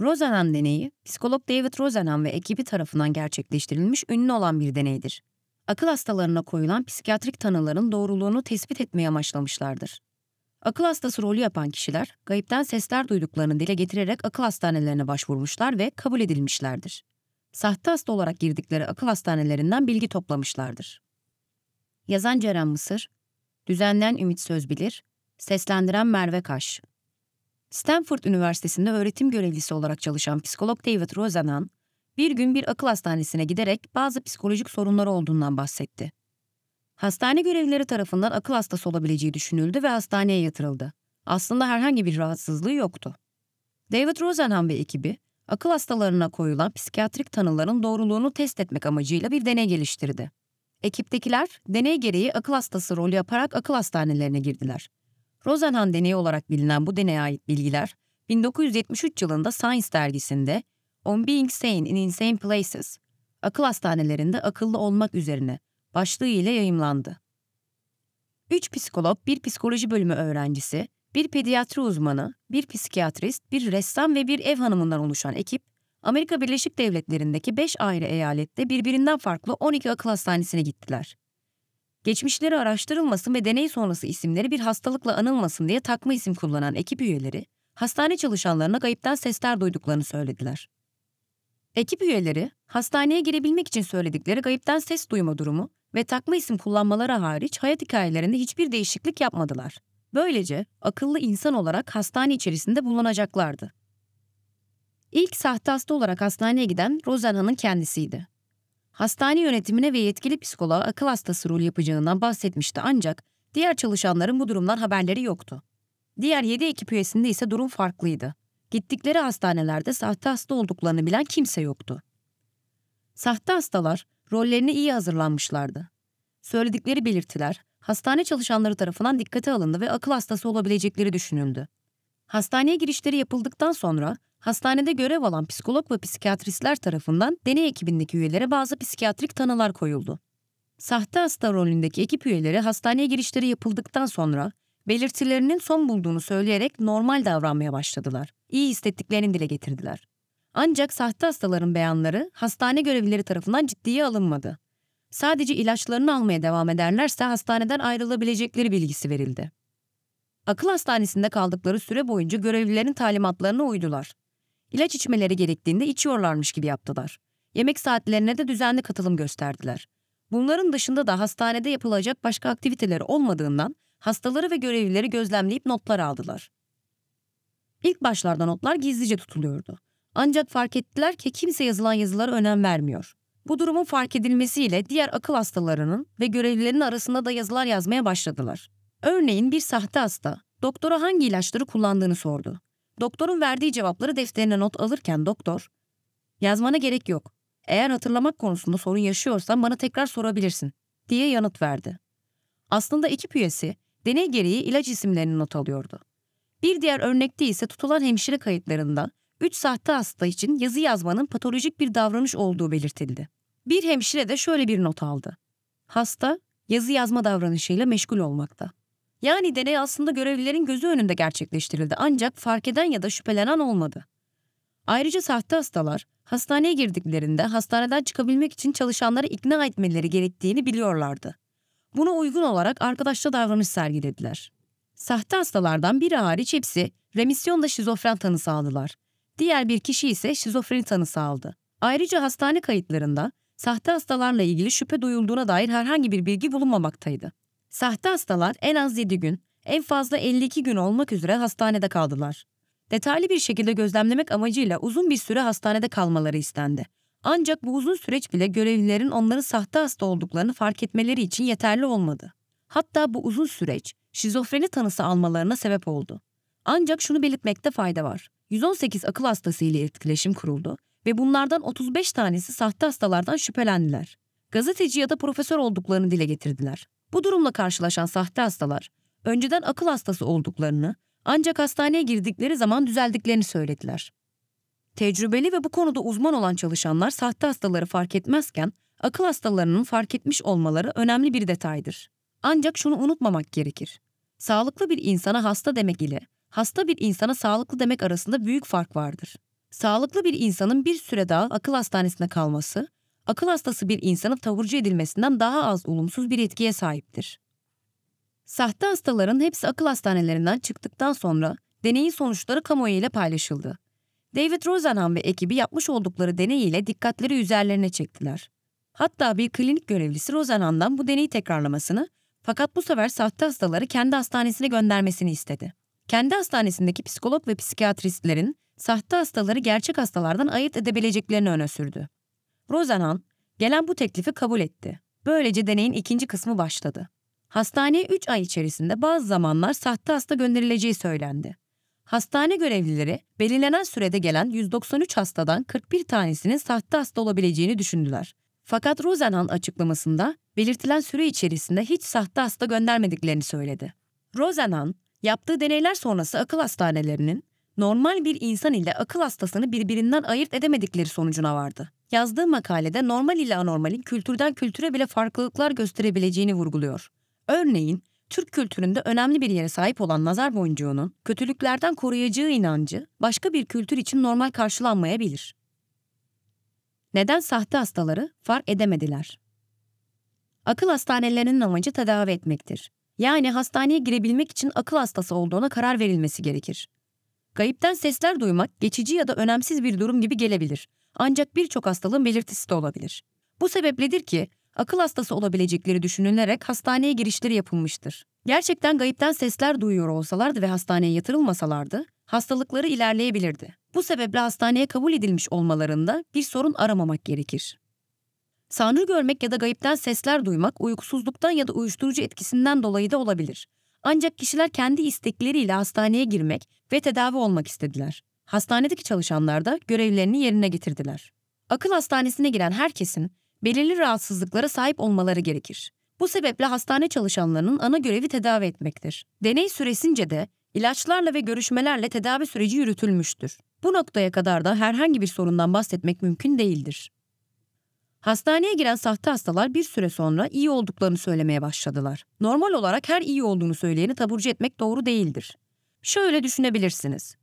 Rosenhan deneyi, psikolog David Rosenhan ve ekibi tarafından gerçekleştirilmiş ünlü olan bir deneydir. Akıl hastalarına koyulan psikiyatrik tanıların doğruluğunu tespit etmeye amaçlamışlardır. Akıl hastası rolü yapan kişiler, gayipten sesler duyduklarını dile getirerek akıl hastanelerine başvurmuşlar ve kabul edilmişlerdir. Sahte hasta olarak girdikleri akıl hastanelerinden bilgi toplamışlardır. Yazan Ceren Mısır, düzenleyen Ümit Sözbilir, seslendiren Merve Kaş. Stanford Üniversitesi'nde öğretim görevlisi olarak çalışan psikolog David Rosenhan, bir gün bir akıl hastanesine giderek bazı psikolojik sorunları olduğundan bahsetti. Hastane görevlileri tarafından akıl hastası olabileceği düşünüldü ve hastaneye yatırıldı. Aslında herhangi bir rahatsızlığı yoktu. David Rosenhan ve ekibi, akıl hastalarına koyulan psikiyatrik tanıların doğruluğunu test etmek amacıyla bir deney geliştirdi. Ekiptekiler, deney gereği akıl hastası rolü yaparak akıl hastanelerine girdiler. Rosenhan deneyi olarak bilinen bu deneye ait bilgiler, 1973 yılında Science dergisinde On Being Sane in Insane Places, akıl hastanelerinde akıllı olmak üzerine başlığı ile yayımlandı. Üç psikolog, bir psikoloji bölümü öğrencisi, bir pediatri uzmanı, bir psikiyatrist, bir ressam ve bir ev hanımından oluşan ekip, Amerika Birleşik Devletleri'ndeki 5 ayrı eyalette birbirinden farklı 12 akıl hastanesine gittiler. Geçmişleri araştırılmasın ve deney sonrası isimleri bir hastalıkla anılmasın diye takma isim kullanan ekip üyeleri, hastane çalışanlarına gayipten sesler duyduklarını söylediler. Ekip üyeleri, hastaneye girebilmek için söyledikleri gayipten ses duyma durumu ve takma isim kullanmaları hariç hayat hikayelerinde hiçbir değişiklik yapmadılar. Böylece akıllı insan olarak hastane içerisinde bulunacaklardı. İlk sahte hasta olarak hastaneye giden Rosana'nın kendisiydi. Hastane yönetimine ve yetkili psikoloğa akıl hastası rol yapacağından bahsetmişti ancak diğer çalışanların bu durumdan haberleri yoktu. Diğer 7 ekip üyesinde ise durum farklıydı. Gittikleri hastanelerde sahte hasta olduklarını bilen kimse yoktu. Sahte hastalar rollerine iyi hazırlanmışlardı. Söyledikleri belirtiler hastane çalışanları tarafından dikkate alındı ve akıl hastası olabilecekleri düşünüldü. Hastaneye girişleri yapıldıktan sonra hastanede görev alan psikolog ve psikiyatristler tarafından deney ekibindeki üyelere bazı psikiyatrik tanılar koyuldu. Sahte hasta rolündeki ekip üyeleri hastaneye girişleri yapıldıktan sonra belirtilerinin son bulduğunu söyleyerek normal davranmaya başladılar. İyi hissettiklerini dile getirdiler. Ancak sahte hastaların beyanları hastane görevlileri tarafından ciddiye alınmadı. Sadece ilaçlarını almaya devam ederlerse hastaneden ayrılabilecekleri bilgisi verildi. Akıl hastanesinde kaldıkları süre boyunca görevlilerin talimatlarına uydular. İlaç içmeleri gerektiğinde içiyorlarmış gibi yaptılar. Yemek saatlerine de düzenli katılım gösterdiler. Bunların dışında da hastanede yapılacak başka aktiviteleri olmadığından hastaları ve görevlileri gözlemleyip notlar aldılar. İlk başlarda notlar gizlice tutuluyordu. Ancak fark ettiler ki kimse yazılan yazılara önem vermiyor. Bu durumun fark edilmesiyle diğer akıl hastalarının ve görevlilerin arasında da yazılar yazmaya başladılar. Örneğin bir sahte hasta doktora hangi ilaçları kullandığını sordu. Doktorun verdiği cevapları defterine not alırken doktor, "Yazmana gerek yok. Eğer hatırlamak konusunda sorun yaşıyorsan bana tekrar sorabilirsin." diye yanıt verdi. Aslında ekip üyesi deney gereği ilaç isimlerini not alıyordu. Bir diğer örnekte ise tutulan hemşire kayıtlarında 3 sahte hasta için yazı yazmanın patolojik bir davranış olduğu belirtildi. Bir hemşire de şöyle bir not aldı. Hasta yazı yazma davranışıyla meşgul olmakta. Yani deney aslında görevlilerin gözü önünde gerçekleştirildi ancak fark eden ya da şüphelenen olmadı. Ayrıca sahte hastalar hastaneye girdiklerinde hastaneden çıkabilmek için çalışanları ikna etmeleri gerektiğini biliyorlardı. Buna uygun olarak arkadaşça davranış sergilediler. Sahte hastalardan biri hariç hepsi remisyonda şizofren tanısı aldılar. Diğer bir kişi ise şizofreni tanısı aldı. Ayrıca hastane kayıtlarında sahte hastalarla ilgili şüphe duyulduğuna dair herhangi bir bilgi bulunmamaktaydı. Sahte hastalar en az 7 gün, en fazla 52 gün olmak üzere hastanede kaldılar. Detaylı bir şekilde gözlemlemek amacıyla uzun bir süre hastanede kalmaları istendi. Ancak bu uzun süreç bile görevlilerin onların sahte hasta olduklarını fark etmeleri için yeterli olmadı. Hatta bu uzun süreç şizofreni tanısı almalarına sebep oldu. Ancak şunu belirtmekte fayda var. 118 akıl hastası ile etkileşim kuruldu ve bunlardan 35 tanesi sahte hastalardan şüphelendiler. Gazeteci ya da profesör olduklarını dile getirdiler. Bu durumla karşılaşan sahte hastalar önceden akıl hastası olduklarını ancak hastaneye girdikleri zaman düzeldiklerini söylediler. Tecrübeli ve bu konuda uzman olan çalışanlar sahte hastaları fark etmezken akıl hastalarının fark etmiş olmaları önemli bir detaydır. Ancak şunu unutmamak gerekir. Sağlıklı bir insana hasta demek ile hasta bir insana sağlıklı demek arasında büyük fark vardır. Sağlıklı bir insanın bir süre daha akıl hastanesinde kalması, akıl hastası bir insanın taburcu edilmesinden daha az olumsuz bir etkiye sahiptir. Sahte hastaların hepsi akıl hastanelerinden çıktıktan sonra deneyin sonuçları kamuoyu ile paylaşıldı. David Rosenhan ve ekibi yapmış oldukları deney ile dikkatleri üzerlerine çektiler. Hatta bir klinik görevlisi Rosenhan'dan bu deneyi tekrarlamasını fakat bu sefer sahte hastaları kendi hastanesine göndermesini istedi. Kendi hastanesindeki psikolog ve psikiyatristlerin sahte hastaları gerçek hastalardan ayırt edebileceklerini öne sürdü. Rosenhan, gelen bu teklifi kabul etti. Böylece deneyin ikinci kısmı başladı. Hastaneye 3 ay içerisinde bazı zamanlar sahte hasta gönderileceği söylendi. Hastane görevlileri belirlenen sürede gelen 193 hastadan 41 tanesinin sahte hasta olabileceğini düşündüler. Fakat Rosenhan açıklamasında belirtilen süre içerisinde hiç sahte hasta göndermediklerini söyledi. Rosenhan, yaptığı deneyler sonrası akıl hastanelerinin normal bir insan ile akıl hastasını birbirinden ayırt edemedikleri sonucuna vardı. Yazdığı makalede normal ile anormalin kültürden kültüre bile farklılıklar gösterebileceğini vurguluyor. Örneğin, Türk kültüründe önemli bir yere sahip olan nazar boncuğunun kötülüklerden koruyacağı inancı başka bir kültür için normal karşılanmayabilir. Neden sahte hastaları fark edemediler? Akıl hastanelerinin amacı tedavi etmektir. Yani hastaneye girebilmek için akıl hastası olduğuna karar verilmesi gerekir. Gayipten sesler duymak geçici ya da önemsiz bir durum gibi gelebilir. Ancak birçok hastalığın belirtisi de olabilir. Bu sebepledir ki akıl hastası olabilecekleri düşünülerek hastaneye girişleri yapılmıştır. Gerçekten gayipten sesler duyuyor olsalardı ve hastaneye yatırılmasalardı, hastalıkları ilerleyebilirdi. Bu sebeple hastaneye kabul edilmiş olmalarında bir sorun aramamak gerekir. Sanrı görmek ya da gayipten sesler duymak uykusuzluktan ya da uyuşturucu etkisinden dolayı da olabilir. Ancak kişiler kendi istekleriyle hastaneye girmek ve tedavi olmak istediler. Hastanedeki çalışanlar da görevlerini yerine getirdiler. Akıl hastanesine giren herkesin belirli rahatsızlıklara sahip olmaları gerekir. Bu sebeple hastane çalışanlarının ana görevi tedavi etmektir. Deney süresince de ilaçlarla ve görüşmelerle tedavi süreci yürütülmüştür. Bu noktaya kadar da herhangi bir sorundan bahsetmek mümkün değildir. Hastaneye giren sahte hastalar bir süre sonra iyi olduklarını söylemeye başladılar. Normal olarak her iyi olduğunu söyleyeni taburcu etmek doğru değildir. Şöyle düşünebilirsiniz.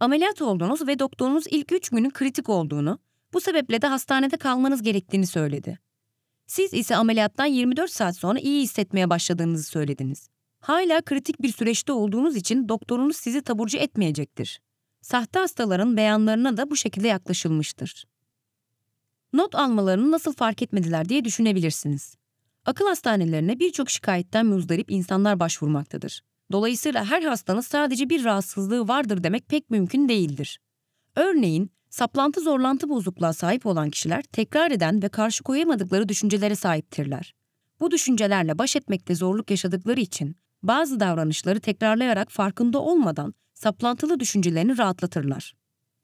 Ameliyat oldunuz ve doktorunuz ilk 3 günün kritik olduğunu, bu sebeple de hastanede kalmanız gerektiğini söyledi. Siz ise ameliyattan 24 saat sonra iyi hissetmeye başladığınızı söylediniz. Hala kritik bir süreçte olduğunuz için doktorunuz sizi taburcu etmeyecektir. Sahte hastaların beyanlarına da bu şekilde yaklaşılmıştır. Not almalarını nasıl fark etmediler diye düşünebilirsiniz. Akıl hastanelerine birçok şikayetten muzdarip insanlar başvurmaktadır. Dolayısıyla her hastanın sadece bir rahatsızlığı vardır demek pek mümkün değildir. Örneğin, saplantı zorlantı bozukluğa sahip olan kişiler tekrar eden ve karşı koyamadıkları düşüncelere sahiptirler. Bu düşüncelerle baş etmekte zorluk yaşadıkları için bazı davranışları tekrarlayarak farkında olmadan saplantılı düşüncelerini rahatlatırlar.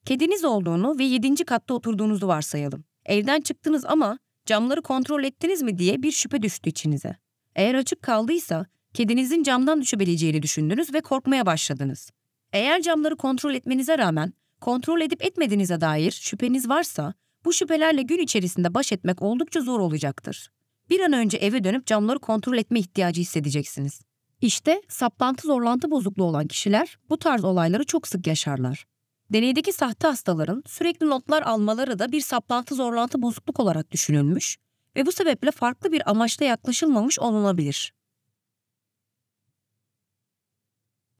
Kediniz olduğunu ve yedinci katta oturduğunuzu varsayalım. Evden çıktınız ama camları kontrol ettiniz mi diye bir şüphe düştü içinize. Eğer açık kaldıysa kedinizin camdan düşebileceğini düşündünüz ve korkmaya başladınız. Eğer camları kontrol etmenize rağmen kontrol edip etmediğinize dair şüpheniz varsa bu şüphelerle gün içerisinde baş etmek oldukça zor olacaktır. Bir an önce eve dönüp camları kontrol etme ihtiyacı hissedeceksiniz. İşte saplantı zorlantı bozukluğu olan kişiler bu tarz olayları çok sık yaşarlar. Deneydeki sahte hastaların sürekli notlar almaları da bir saplantı zorlantı bozukluk olarak düşünülmüş ve bu sebeple farklı bir amaçla yaklaşılmamış olunabilir.